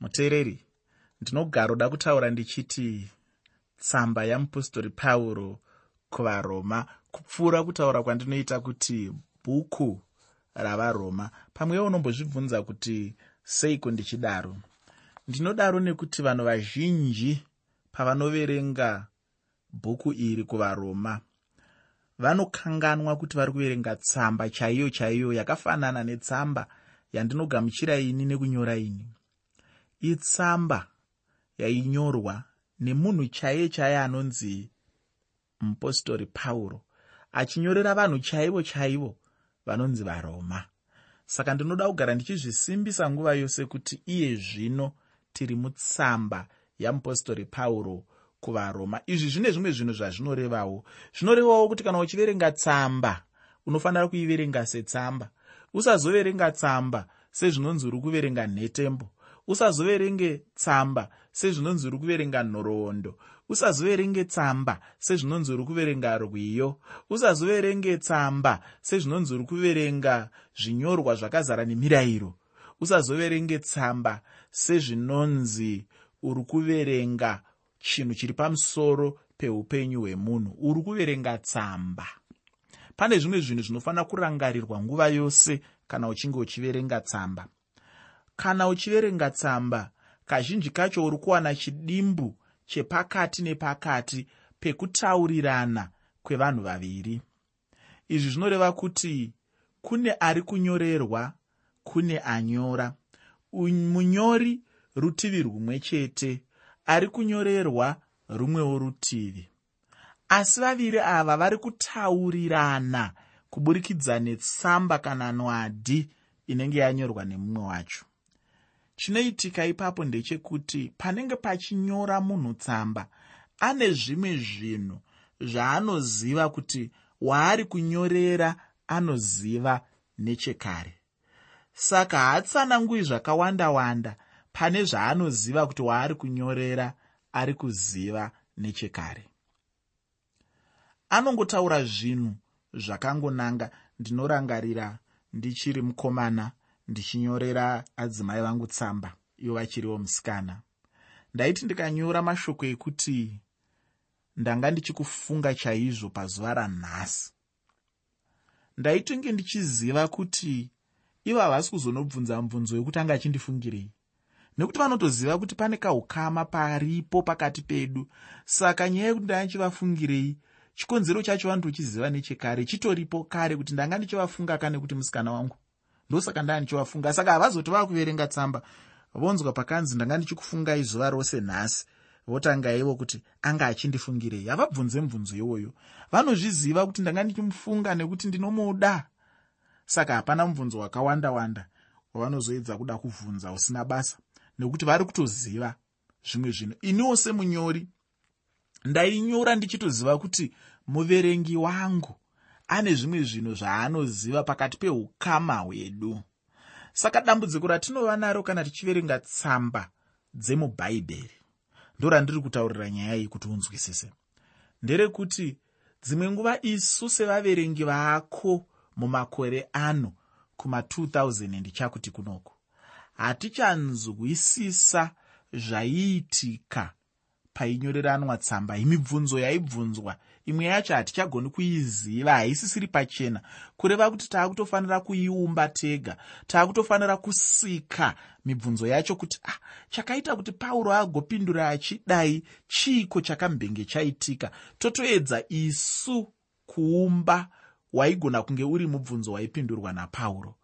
muteereri ndinogaroda kutaura ndichiti tsamba yamupostori pauro kuvaroma kupfuura kutaura kwandinoita kuti bhuku ravaroma pamwewo unombozvibvunza kuti seiko ndichidaro. Ndinodaro nekuti vanhu vazhinji pavanoverenga bhuku iri kuvaroma vanokanganwa kuti vari kuverenga tsamba chaiyo chaiyo yakafanana netsamba yandinogamuchira ini nekunyora ini itsamba yainyorwa nemunhu chaiye chaiye anonzi mupostori pauro achinyorera vanhu chaivo chaivo vanonzi varoma. Saka ndinoda kugara ndichizvisimbisa nguva yose kuti iye zvino tiri mutsamba yamupostori pauro kuvaroma. Izvi zvine zvimwe zvinhu zvazvinorevawo. Zvinorevawo kuti kana uchiverenga tsamba unofanira kuiverenga setsamba. Usazoverenga tsamba sezvinonzi uri kuverenga nhetembo usazoverenge tsamba sezvinonzi uri kuverenga nhoroondo usazoverenge tsamba sezvinonzi uri kuverenga rwiyo usazoverenge tsamba sezvinonzi uri kuverenga zvinyorwa zvakazara nemirayiro usazoverenge tsamba sezvinonzi uri kuverenga chinhu chiri pamusoro peupenyu hwemunhu uri kuverenga tsamba. Pane zvimwe zvinhu zvinofanira kurangarirwa nguva yose kana uchinge uchiverenga tsamba kana uchiverenga tsamba kazhinji kacho uri kuwana chidimbu chepakati nepakati pekutaurirana kwevanhu vaviri. Izvi zvinoreva kuti kune ari kunyorerwa kune anyora. Munyori rutivi rumwe chete ari kunyorerwa rumwewo rutivi. Asi vaviri ava vari kutaurirana kuburikidza netsamba kana nwadi inenge yanyorwa nemumwe wacho chinoitika ipapo ndechekuti panenge pachinyora munhu tsamba ane zvimwe zvinhu zvaanoziva kuti waari kunyorera anoziva nechekare. Saka haatsanangui zvakawanda wanda pane zvaanoziva kuti waari kunyorera ari kuziva nechekare. Anongotaura zvinhu zvakangonanga ndinorangarira ndichiri mukomana ndichinyorera adzimai vangu tsamba ivo vachiriwo musikana. Ndaiti ndikanyora mashoko ekuti ndanga ndichikufunga chaizvo pazuva ranhasi. Ndaitonge ndichiziva kuti ivo havasi kuzonobvunza mubvunzo wekuti anga achindifungirei. Nekuti vanotoziva kuti pane kaukama paripo pakati pedu saka nyaya yekuti ndanga ndichivafungirei chikonzero chacho vanotochiziva nechekare chitoripo kare kuti ndanga ndichivafunga kane kuti musikana wangu ndosaka ndaa ndichivafunga saka havazoti vava kuverenga tsamba vonzwa pakanzi ndanga ndichikufungai zuva rose nhasi. Votanga ivo kuti anga achindifungirei. Havabvunze mubvunzo iwoyo. Vanozviziva kuti ndanga ndichimufunga nekuti ndinomuda. Saka hapana mubvunzo wakawanda wanda wavanozoedza kuda kuvhunza usina basa nekuti vari kutoziva zvimwe zvinhu. Iniwo semunyori ndainyora ndichitoziva kuti muverengi wangu ane zvimwe zvinhu zvaanoziva pakati peukama hwedu. Saka dambudziko ratinova naro kana tichiverenga tsamba dzemubhaibheri ndorandiri kutaurira nyaya iyi kuti unzwisise. Nderekuti dzimwe nguva isu sevaverengi vaako mumakore ano kuma2000 ndichakuti kunoko. Hatichanzwisisa zvaiitika painyoreranwa tsamba imibvunzo yaibvunzwa imwe yacho hatichagoni kuiziva haisisiri pachena. Kureva kuti taakutofanira kuiumba tega taakutofanira kusika mibvunzo yacho kuti ah chakaita kuti pauro agopindura achidai chiiko chakambenge chaitika. Totoedza isu kuumba waigona kunge uri mubvunzo waipindurwa napauro.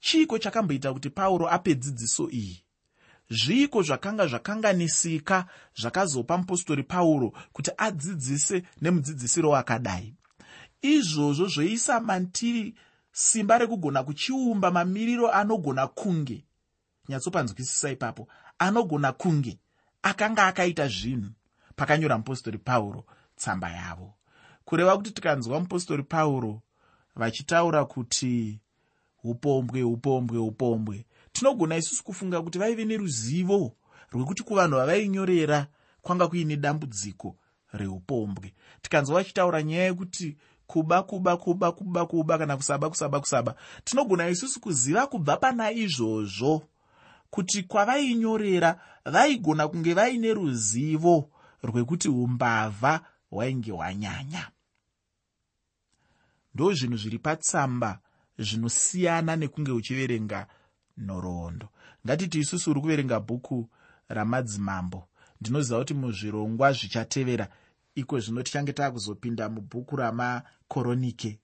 Chiiko chakamboita kuti pauro ape dzidziso iyi zviiko zvakanga zvakanganisika zvakazopa mupostori pauro kuti adzidzise nemudzidzisiro wakadai izvozvo zvoisa mantiri simba rekugona kuchiumba mamiriro anogona kunge nyatsopanzwisisa ipapo anogona kunge akanga akaita zvinhu pakanyora mupostori pauro tsamba yavo. Kureva kuti tikanzwa mupostori pauro vachitaura kuti upombwe upombwe upombwe tinogona isusu kufunga kuti vaive neruzivo rwekuti kuvanhu vavainyorera kwanga kuine dambudziko reupombwe tikanzwa vachitaura nyaya yekuti kuba kuba kuba kuba kuba kana kusaba kusaba kusaba tinogona isusu kuziva kubva pana izvozvo kuti kwavainyorera vaigona kunge vaine ruzivo rwekuti umbavha hwainge hwanyanya ndo zvinhu zviri patsamba zvinosiyana nekunge uchiverenga nhoroondo. Ngatiti isusu uri kuverenga bhuku ramadzimambo. Ndinoziva kuti muzvirongwa zvichatevera. Iko zvino tichange taakuzopinda mubhuku ramakoronike.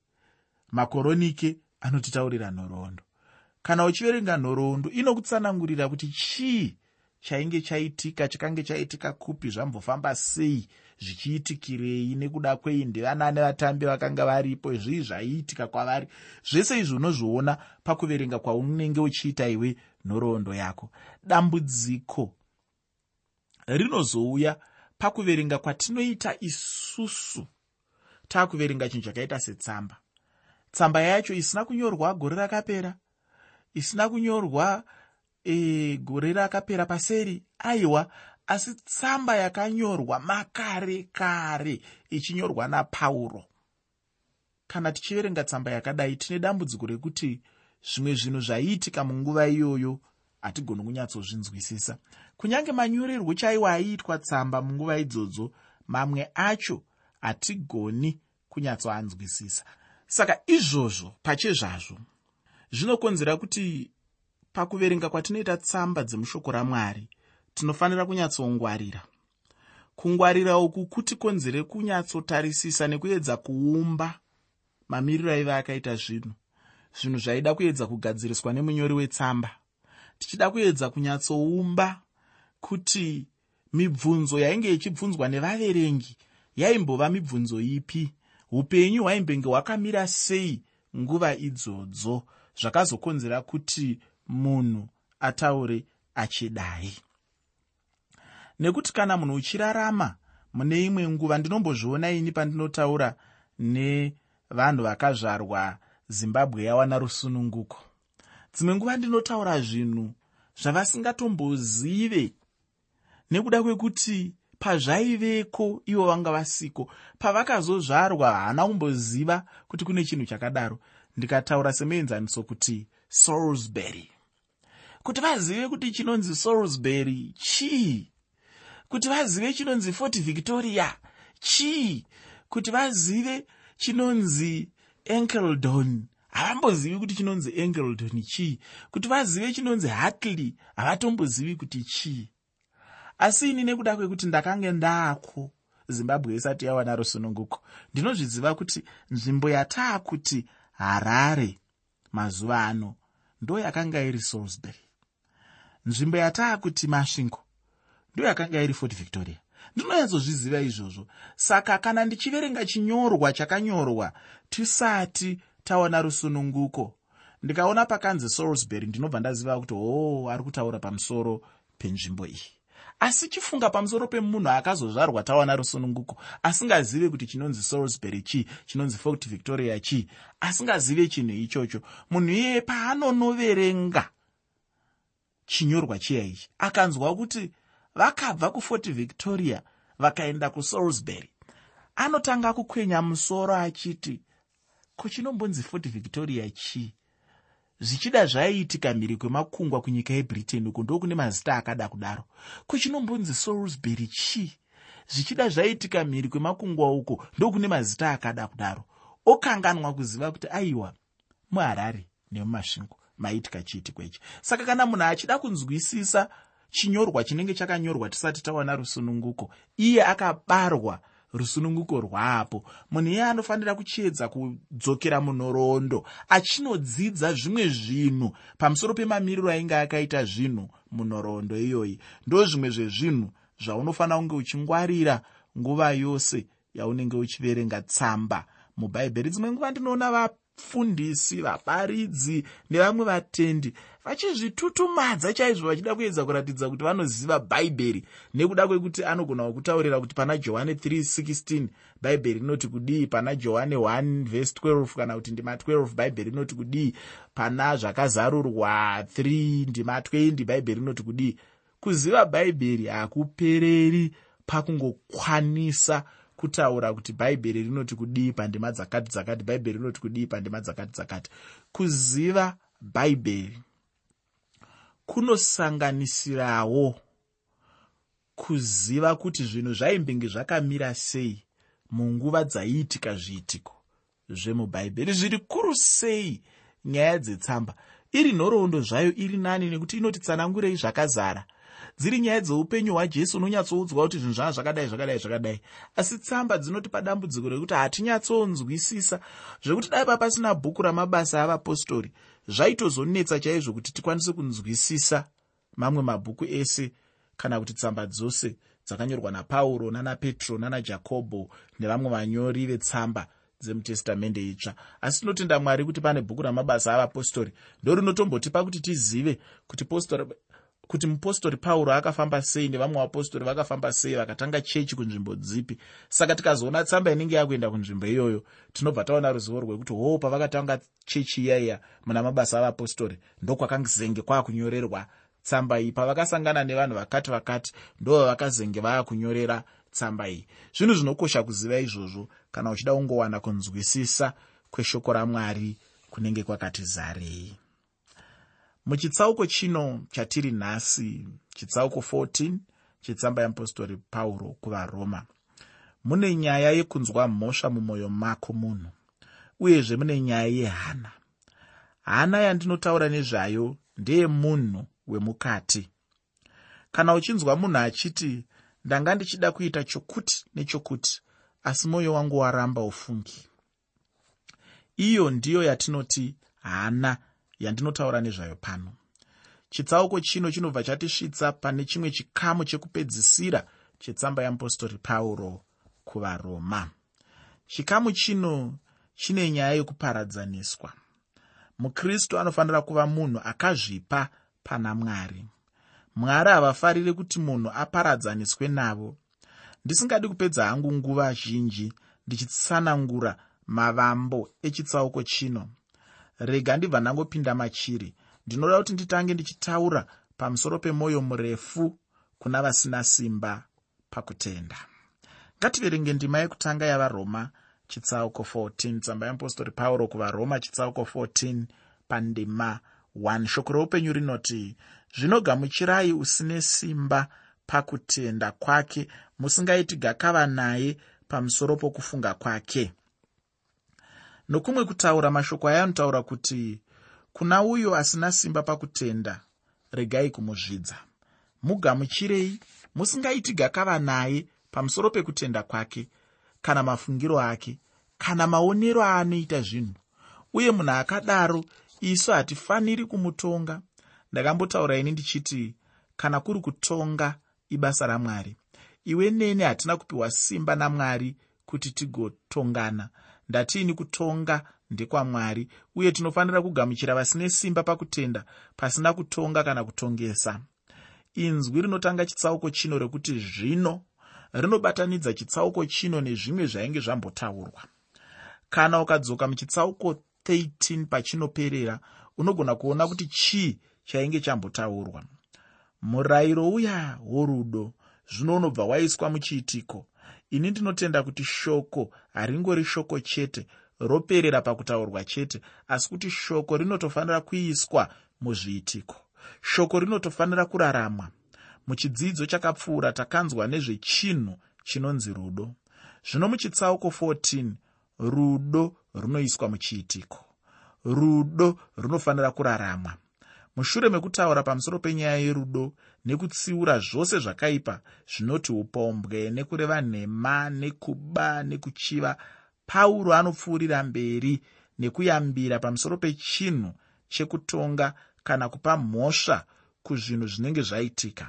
Makoronike anotitaurira nhoroondo. Kana uchiverenga nhoroondo inokutsanangurira kuti chii chainge chaitika chakange chaitika kupi zvambofamba sei zvichiitikirei nekuda kwei ndevanani vatambi vakanga varipo zvii zvaiitika kwavari. Zvese izvi unozviona pakuverenga kwaunenge uchiita iwe nhoroondo yako. Dambudziko rinozouya pakuverenga kwatinoita isusu. Taakuverenga chinhu chakaita setsamba. Tsamba yacho isina kunyorwa gore rakapera isina kunyorwa e, gore rakapera paseri. Aiwa asi tsamba yakanyorwa makare kare ichinyorwa napauro. Kana tichiverenga tsamba yakadai tine dambudziko rekuti zvimwe zvinhu zvaiitika munguva iyoyo hatigoni kunyatsozvinzwisisa. Kunyange manyorerwo chaiwo aiitwa tsamba munguva idzodzo mamwe acho hatigoni kunyatsoanzwisisa. Saka izvozvo pachezvazvo zvinokonzera kuti pakuverenga kwatinoita tsamba dzemushoko ramwari tinofanira kunyatsongwarira. Kungwarira uku kutikonzere kunyatsotarisisa nekuedza kuumba mamiriro aiva akaita zvinhu. Zvinhu zvaida kuedza kugadziriswa nemunyori wetsamba. Tichida kuedza kunyatsoumba kuti mibvunzo yainge ichibvunzwa nevaverengi yaimbova mibvunzo ipi. Upenyu hwaimbenge hwakamira sei nguva idzodzo. Zvakazokonzera kuti munhu ataure achidai nekuti kana munhu uchirarama mune imwe nguva ndinombozviona ini pandinotaura nevanhu vakazvarwa zimbabwe yawana rusununguko. Dzimwe nguva ndinotaura zvinhu zvavasingatombozive nekuda kwekuti pazvaiveko ivo vanga vasiko pavakazozvarwa haana kumboziva kuti kune chinhu chakadaro. Ndikataura semuenzaniso kuti salisbury. Kuti vazive kuti chinonzi salisbury chii kuti vazive chinonzi fort victoria. Chii? Kuti vazive chinonzi enkeldon havambozivi kuti chinonzi enkeldon chii? Kuti vazive chinonzi hartley havatombozivi kuti chii? Asi ini nekuda kwekuti ndakange ndaako zimbabwe isati yawana rusununguko ndinozviziva kuti nzvimbo yataakuti harare mazuva ano ndo yakanga iri salisbury. Nzvimbo yataakuti masvingo ndo yakanga iri fort victoria. Ndinonyatsozviziva izvozvo. Saka kana ndichiverenga chinyorwa chakanyorwa tisati taona rusununguko. Ndikaona pakanzi salisbury ndinobva ndaziva kuti hoo ari kutaura pamusoro penzvimbo iyi. Asi chifunga pamusoro pemunhu akazozvarwa tawana rusununguko asingazive kuti chinonzi salisbury chii chinonzi fort victoria chii asingazive chinhu ichocho. Munhu iyeye paanonoverenga chinyorwa chiya ichi akanzwa kuti vakabva kufort victoria vakaenda kusalisbury. Anotanga kukwenya musoro achiti kuchinombonzi fort victoria chii? Zvichida zvaiitika mhiri kwemakungwa kunyika yebritain uko ndo kune mazita akada kudaro. Kuchinombonzi salisbury chii? Zvichida zvaiitika mhiri kwemakungwa uko ndo kune mazita akada kudaro. Okanganwa kuziva kuti aiwa muharare nemumasvingo maiitika chiitiko ichi saka kana munhu achida kunzwisisa chinyorwa chinenge chakanyorwa tisati tawana rusununguko iye akabarwa rusununguko rwaapo munhu iye anofanira kuchiedza kudzokera munhoroondo achinodzidza zvimwe zvinhu pamusoro pemamiriro ainge akaita zvinhu munhoroondo iyoyi. Ndo zvimwe zvezvinhu zvaunofanira kunge uchingwarira nguva yose yaunenge uchiverenga tsamba. Mubhaibheri dzimwe nguva ndinoona vafundisi vabaridzi nevamwe vatendi vachizvitutumadza chaizvo vachida kuedza kuratidza kuti vanoziva bhaibheri nekuda kwekuti anogona kukutaurira kuti pana johani 316 bhaibheri rinoti kudii pana johani 1 vhesi 12 kana kuti ndima 12 bhaibheri rinoti kudii pana zvakazarurwa 3 ndima 20 bhaibheri rinoti kudii. Kuziva bhaibheri hakupereri pakungokwanisa kutaura kuti bhaibheri rinoti kudii pandima dzakati dzakati bhaibheri rinoti kudii pandima dzakati dzakati. Kuziva bhaibheri kunosanganisirawo kuziva kuti zvinhu zvaimbenge zvakamira sei munguva dzaiitika zviitiko zvemubhaibheri zviri kuru sei nyaya dzetsamba? Iri nhoroondo zvayo iri nani nekuti inotitsanangurei zvakazara dziri nyaya dzeupenyu hwajesu unonyatsoudzwa kuti zvinhu zvaa zvakadai zvakadai zvakadai. Asi tsamba dzinotipa dambudziko rekuti hatinyatsonzwisisa zvekuti dai pa pasina bhuku ramabasa avapostori zvaitozonetsa chaizvo kuti tikwanise kunzwisisa mamwe mabhuku ese kana kuti tsamba dzose dzakanyorwa napauro nanapetro nanajakobho nevamwe vanyori vetsamba dzemutestamende itsva. Asi tinotenda mwari kuti pane bhuku ramabasa avapostori ndo rinotombotipa kuti tizive kuti kuti mupostori pauro akafamba sei nevamwe vapostori vakafamba sei vakatanga chechi kunzvimbo dzipi. Saka tikazoona tsamba inenge yakuenda kunzvimbo iyoyo tinobva taona ruzivo rwekuti hoo pavakatanga chechi iyaiya muna mabasa avapostori ndokwakazenge kwaakunyorerwa tsamba iyi. Pavakasangana nevanhu vakati vakati ndo vavakazenge vaakunyorera tsamba iyi. Zvinhu zvinokosha kuziva izvozvo kana uchida kungowana kunzwisisa kweshoko ramwari kunenge kwakati zarei muchitsauko chino chatiri nhasi chitsauko 14 chetsamba yeapostori pauro kuvaroma. Mune nyaya yekunzwa mhosva mumwoyo mako munhu uyezve mune nyaya yehana. Hana yandinotaura nezvayo ndeyemunhu wemukati. Kana uchinzwa munhu achiti ndanga ndichida kuita chokuti nechokuti asi mwoyo wangu waramba ufungi. Iyo ndiyo yatinoti hana yandinotaura nezvayo pano. Chitsauko chino chinobva chatisvitsa pane chimwe chikamu chekupedzisira chetsamba yeapostori pauro kuvaroma. Chikamu chino chine nyaya yekuparadzaniswa mukristu anofanira kuva munhu akazvipa pana mwari. Mwari havafariri kuti munhu aparadzaniswe navo. Ndisingadi kupedza hangu nguva zhinji ndichitsanangura mavambo echitsauko chino rega ndibva ndangopinda machiri. Ndinoda kuti nditange ndichitaura pamusoro pemwoyo murefu kuna vasina simba pakutenda. Ngativerenge ndima yekutanga yavaroma chitsauko 14 tsamba yeapostori pauro kuvaroma chitsauko 14 pandima 1 shoko reupenyu rinoti zvinogamuchirai usine simba pakutenda kwake musingaiti gakava naye pamusoro pokufunga kwake nokumwe kutaura mashoko aya anotaura kuti kuna uyo asina simba pakutenda regai kumuzvidza. Mugamuchirei musingaiti gakava naye pamusoro pekutenda kwake kana mafungiro ake kana maonero aanoita zvinhu. Uye munhu akadaro isu hatifaniri kumutonga. Ndakambotaura ini ndichiti kana kuri kutonga ibasa ramwari iwe neni hatina kupiwa simba namwari kuti tigotongana ndatiini kutonga ndekwamwari uye tinofanira kugamuchira vasine simba pakutenda pasina kutonga kana kutongesa. Inzwi rinotanga chitsauko chino rekuti zvino rinobatanidza chitsauko chino nezvimwe zvainge zvambotaurwa. Kana ukadzoka muchitsauko 13 pachinoperera unogona kuona kuti chii chainge chambotaurwa. Murayiro uya worudo zvino unobva waiswa muchiitiko ini ndinotenda kuti shoko haringori shoko chete roperera pakutaurwa chete asi kuti shoko rinotofanira kuiswa muzviitiko. Shoko rinotofanira kuraramwa. Muchidzidzo chakapfuura takanzwa nezvechinhu chinonzi rudo. Zvino muchitsauko 14 rudo runoiswa muchiitiko. Rudo runofanira kuraramwa mushure mekutaura pamusoro penyaya yerudo nekutsiura zvose zvakaipa zvinoti upombwe nekureva nhema nekuba nekuchiva pauro anopfuurira mberi nekuyambira pamusoro pechinhu chekutonga kana kupa mhosva kuzvinhu zvinenge zvaitika.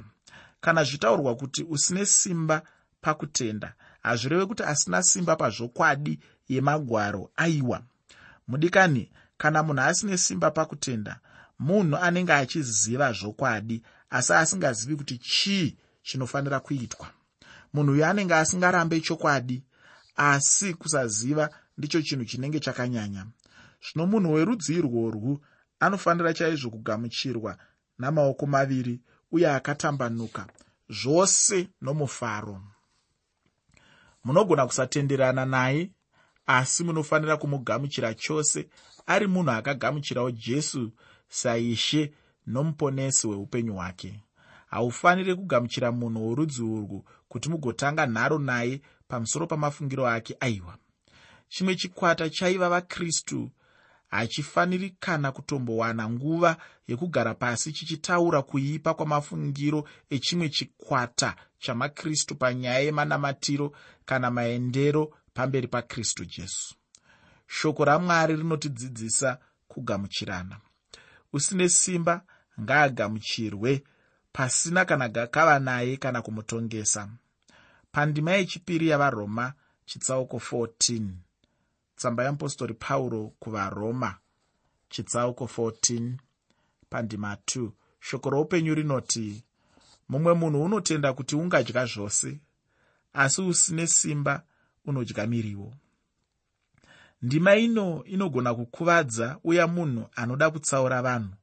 Kana zvitaurwa kuti usine simba pakutenda hazvireve kuti asina simba pazvokwadi yemagwaro aiwa. Mudikani kana munhu asine simba pakutenda munhu anenge achiziva zvokwadi asi asingazivi kuti chii chinofanira kuitwa. Munhu uyo anenge asingarambe chokwadi asi kusaziva ndicho chinhu chinenge chakanyanya. Zvino munhu werudzi irworwu anofanira chaizvo kugamuchirwa namaoko maviri uye akatambanuka zvose nomufaro. Munogona kusatenderana naye asi munofanira kumugamuchira chose ari munhu akagamuchirawo jesu saishe nomuponesi weupenyu hwake. Haufaniri kugamuchira munhu worudzi urwu kuti mugotanga nharo naye pamusoro pamafungiro ake aiwa. Chimwe chikwata chaiva vakristu hachifaniri kana kutombowana nguva yekugara pasi chichitaura kuipa kwamafungiro echimwe chikwata chamakristu panyaya yemanamatiro kana maendero pamberi pakristu jesu. Shoko ramwari rinotidzidzisa kugamuchirana usine simba ngaagamuchirwe pasina kana gakava naye kana kumutongesa. Pandima yechipiri yavaroma chitsauko 14 tsamba yeapostori pauro kuvaroma chitsauko 14 pandima 2 shoko roupenyu rinoti mumwe munhu unotenda kuti ungadya zvose asi usine simba unodya miriwo ndima ino inogona kukuvadza uya munhu anoda kutsaura vanhu.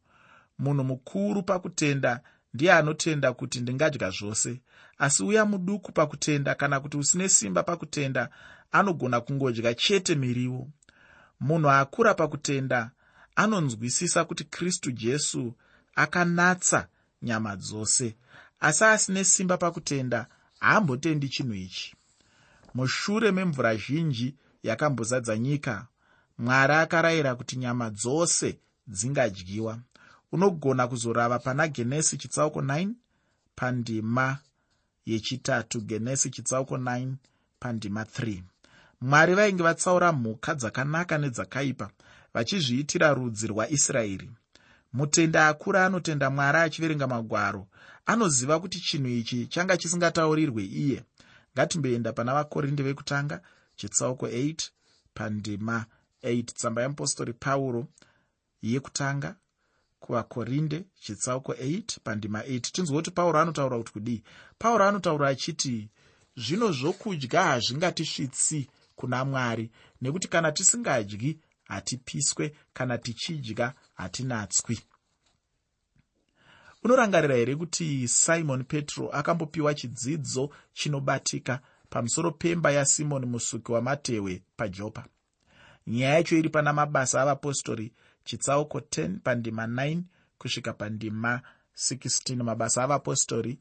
Munhu mukuru pakutenda ndiye anotenda kuti ndingadya zvose asi uya muduku pakutenda kana kuti usine simba pakutenda anogona kungodya chete miriwo. Munhu akura pakutenda anonzwisisa kuti kristu jesu akanatsa nyama dzose asi asine simba pakutenda haambotendi chinhu ichi. Mushure memvura zhinji yakambozadza nyika. Mwari akarayira kuti nyama dzose dzingadyiwa. Unogona kuzorava pana genesi chitsauko 9 pandima yechitatu genesi chitsauko 9 pandima 3 mwari vainge vatsaura mhuka dzakanaka nedzakaipa vachizviitira rudzi rwaisraeri. Mutenda akura anotenda mwari achiverenga magwaro. Anoziva kuti chinhu ichi changa chisingataurirwe iye. Ngatimboenda pana vakorinde vekutanga chitsauko 8 pandima 8 tsamba yeapostori pauro yekutanga kuvakorinde chitsauko 8 pandima 8 tinzwa kuti pauro anotaura kuti kudii? Pauro anotaura achiti zvino zvokudya hazvingatisvitsi kuna mwari nekuti kana tisingadyi hatipiswe kana tichidya hatinatswi. Unorangarira here kuti simon petro akambopiwa chidzidzo chinobatika pamusoro pemba yasimoni musuki wamatehwe pajopa. Nyaya yacho iri pana mabasa avapostori chitsauko 10 pandima 9 kusvika pandima 16 mabasa avapostori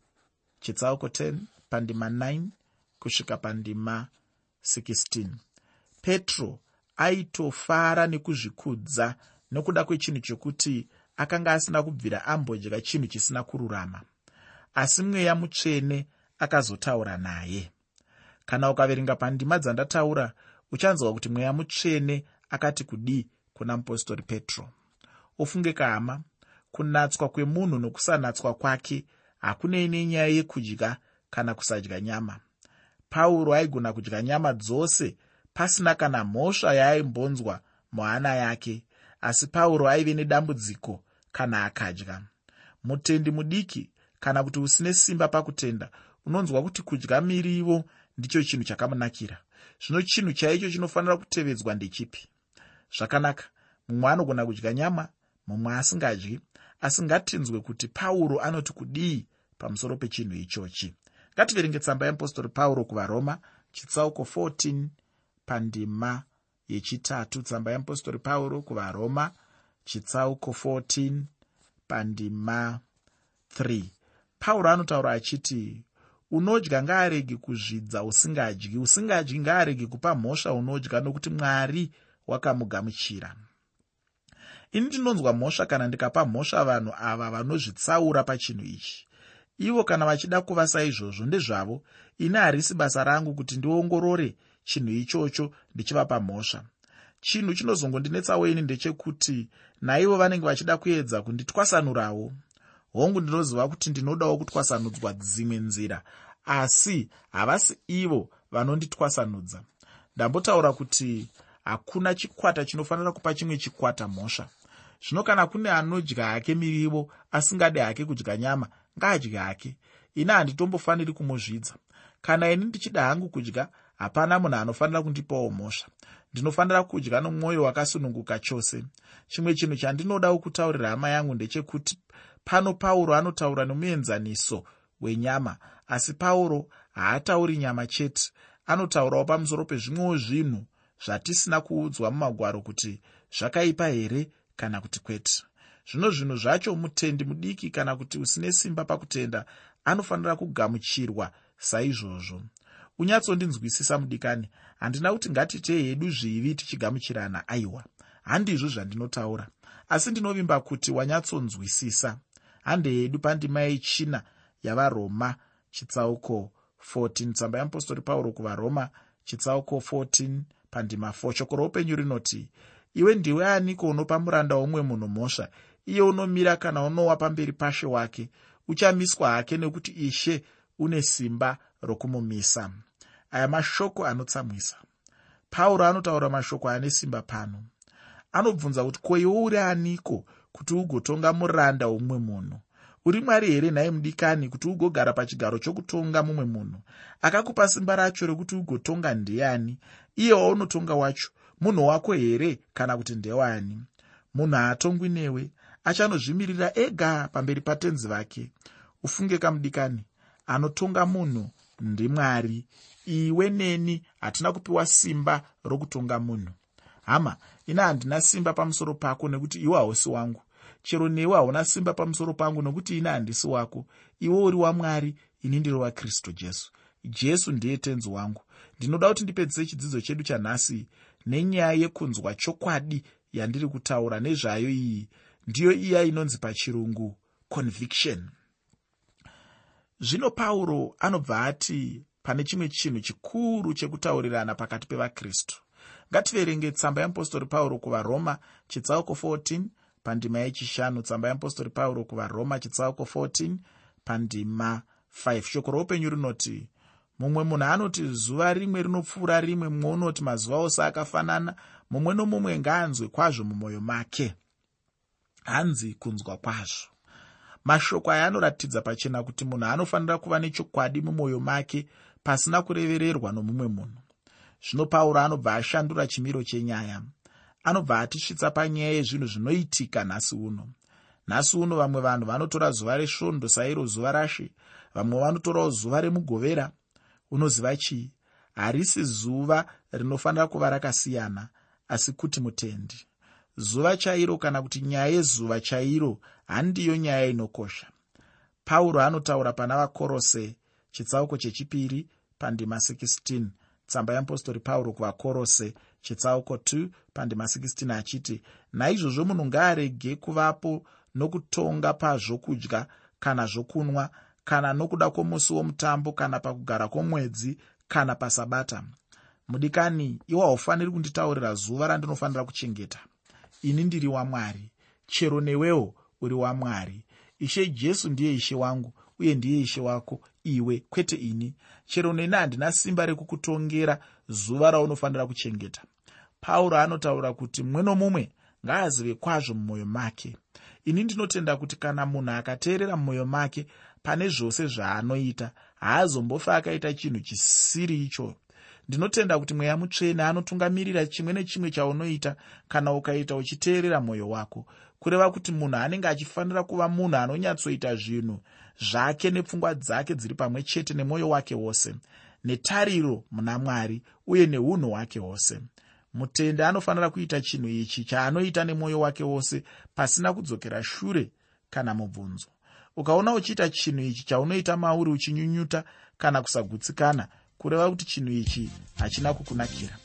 chitsauko 10 pandima 9 kusvika pandima 16 petro aitofara nekuzvikudza nokuda kwechinhu chokuti akanga asina kubvira ambodya chinhu chisina kururama. Asi mweya mutsvene akazotaura naye kana ukaverenga pandima dzandataura uchanzwa kuti mweya mutsvene akati kudii kuna mupostori petro ufunge kahama kunatswa kwemunhu nokusanatswa kwake hakunei nenyaya yekudya kana kusadya nyama. Pauro aigona kudya nyama dzose pasina kana mhosva yaaimbonzwa muhana yake asi pauro aive nedambudziko kana akadya. Mutendi mudiki kana kuti usine simba pakutenda unonzwa kuti kudya mirivo ndicho chinhu chakamunakira. Zvino chinhu chaicho chinofanira kutevedzwa ndechipi. Zvakanaka mumwe anogona kudya nyama mumwe asingadyi. Asi ngatinzwe kuti pauro anoti kudii pamusoro pechinhu ichochi. Ngativerenge tsamba yeapostori pauro kuvaroma chitsauko 14 pandima yechitatu. Tsamba yeapostori pauro kuvaroma chitsauko 14 pandima 3 pauro anotaura achiti unodya ngaarege kuzvidza usingadyi. Usingadyi ngaarege kupa mhosva unodya nokuti mwari wakamugamuchira. Ini ndinonzwa mhosva kana ndikapa mhosva vanhu ava vanozvitsaura pachinhu ichi. Ivo kana vachida kuva saizvozvo ndezvavo ini harisi basa rangu kuti ndiongorore chinhu ichocho ndichivapa mhosva. Chinhu chinozongondinetsawo ini ndechekuti naivo vanenge vachida kuedza kunditwasanurawo hongu ndinoziva kuti ndinodawo kutwasanudzwa dzimwe nzira asi havasi ivo vanonditwasanudza. Ndambotaura kuti hakuna chikwata chinofanira kupa chimwe chikwata mhosva. Zvino kana kune anodya hake mirivo asingade hake kudya nyama ngaadye hake. Ini handitombofaniri kumuzvidza. Kana ini ndichida hangu kudya hapana munhu anofanira kundipawo mhosva. Ndinofanira kudya nomwoyo wakasununguka chose. Chimwe chinhu chandinodawo kutaurira hama yangu ndechekuti pano pauro anotaura nomuenzaniso wenyama asi pauro haatauri nyama chete. Anotaurawo pamusoro pezvimwewo zvinhu zvatisina kuudzwa mumagwaro kuti zvakaipa here kana kuti kwete. Zvino zvinhu zvacho mutendi mudiki kana kuti usine simba pakutenda anofanira kugamuchirwa saizvozvo. Unyatsondinzwisisa mudikani handina kuti ngatitei hedu zvivi tichigamuchirana aiwa. Handizvo zvandinotaura asi ndinovimba kuti wanyatsonzwisisa hande yedu pandima yechina yavaroma chitsauko 14 tsamba yeapostori pauro kuvaroma chitsauko 14 pandima 4 shoko roupenyu rinoti iwe ndiwe aniko unopa muranda womumwe munhu mhosva? Iye unomira kana unowa pamberi pashe wake? Uchamiswa hake nekuti ishe une simba rokumumisa. Aya mashoko anotsamwisa. Pauro anotaura mashoko ane simba pano. Anobvunza kuti ko iwe uri aniko kuti ugotonga muranda womumwe munhu. Uri mwari here nhaye mudikani kuti ugogara pachigaro chokutonga mumwe munhu? Akakupa simba racho rekuti ugotonga ndiani? Iye waunotonga wacho munhu wako here kana kuti ndewani? Munhu haatongwi newe achanozvimirira ega pamberi patenzi vake. Ufunge kamudikani anotonga munhu ndimwari iwe neni hatina kupiwa simba rokutonga munhu. Hama ina handina simba pamusoro pako nekuti iwe hausi wangu. Chero newe hauna simba pamusoro pangu nokuti ina handisi wako. Iwe uri wamwari ini ndiri wakristu jesu. Jesu ndiye tenzi wangu. Ndinoda kuti ndipedzise chidzidzo chedu chanhasi nenyaya yekunzwa chokwadi yandiri kutaura nezvayo iyi. Ndiyo iya inonzi pachirungu conviction. Zvino pauro anobva ati pane chimwe chinhu chikuru chekutaurirana pakati pevakristu ngativerenge tsamba yeapostori pauro kuvaroma chitsauko 14 pandima yechishanu tsamba yeapostori pauro kuvaroma chitsauko 14 pandima 5 shoko roupenyu rinoti mumwe munhu anoti zuva rimwe rinopfuura rimwe mumwe unoti mazuva ose akafanana mumwe nomumwe ngaanzwe kwazvo mumwoyo make hanzi kunzwa kwazvo. Mashoko aya anoratidza pachena kuti munhu anofanira kuva nechokwadi mumwoyo make pasina kurevererwa nomumwe munhu zvino pauro anobva ashandura chimiro chenyaya. Anobva atisvitsa panyaya yezvinhu zvinoitika nhasi uno. Nhasi uno vamwe vanhu vanotora zuva resvondo sairo zuva rashe vamwe vanotorawo zuva remugovera. Unoziva chii? Harisi zuva rinofanira kuva rakasiyana asi kuti mutendi. Zuva chairo kana kuti nyaya yezuva chairo handiyo nyaya inokosha. Pauro anotaura pana vakorose chitsauko chechipiri pandima 16 tsamba yeapostori pauro kuvakorose chitsauko 2 pandima 16 achiti naizvozvo munhu ngaarege kuvapo nokutonga pazvokudya kana zvokunwa kana nokuda kwomusi womutambo kana pakugara kwomwedzi kana pasabata. Mudikani iwo haufaniri kunditaurira zuva randinofanira kuchengeta. Ini ndiri wamwari chero newewo uri wamwari ishe jesu ndiye ishe wangu uye ndiye ishe wako iwe kwete ini. Chero neni handina simba rekukutongera zuva raunofanira kuchengeta. Pauro anotaura kuti mumwe nomumwe ngaazive kwazvo mumwoyo make. Ini ndinotenda kuti kana munhu akateerera mumwoyo make pane zvose zvaanoita haazombofa akaita chinhu chisiri icho. Ndinotenda kuti mweya mutsvene anotungamirira chimwe nechimwe chaunoita kana ukaita uchiteerera mwoyo wako. Kureva kuti munhu anenge achifanira kuva munhu anonyatsoita zvinhu zvake nepfungwa dzake dziri pamwe chete nemwoyo wake wose netariro muna mwari uye neunhu hwake hwose. Mutende anofanira kuita chinhu ichi chaanoita nemwoyo wake wose pasina kudzokera shure kana mubvunzo. Ukaona uchiita chinhu ichi chaunoita mauri uchinyunyuta kana kusagutsikana kureva kuti chinhu ichi hachina kukunakira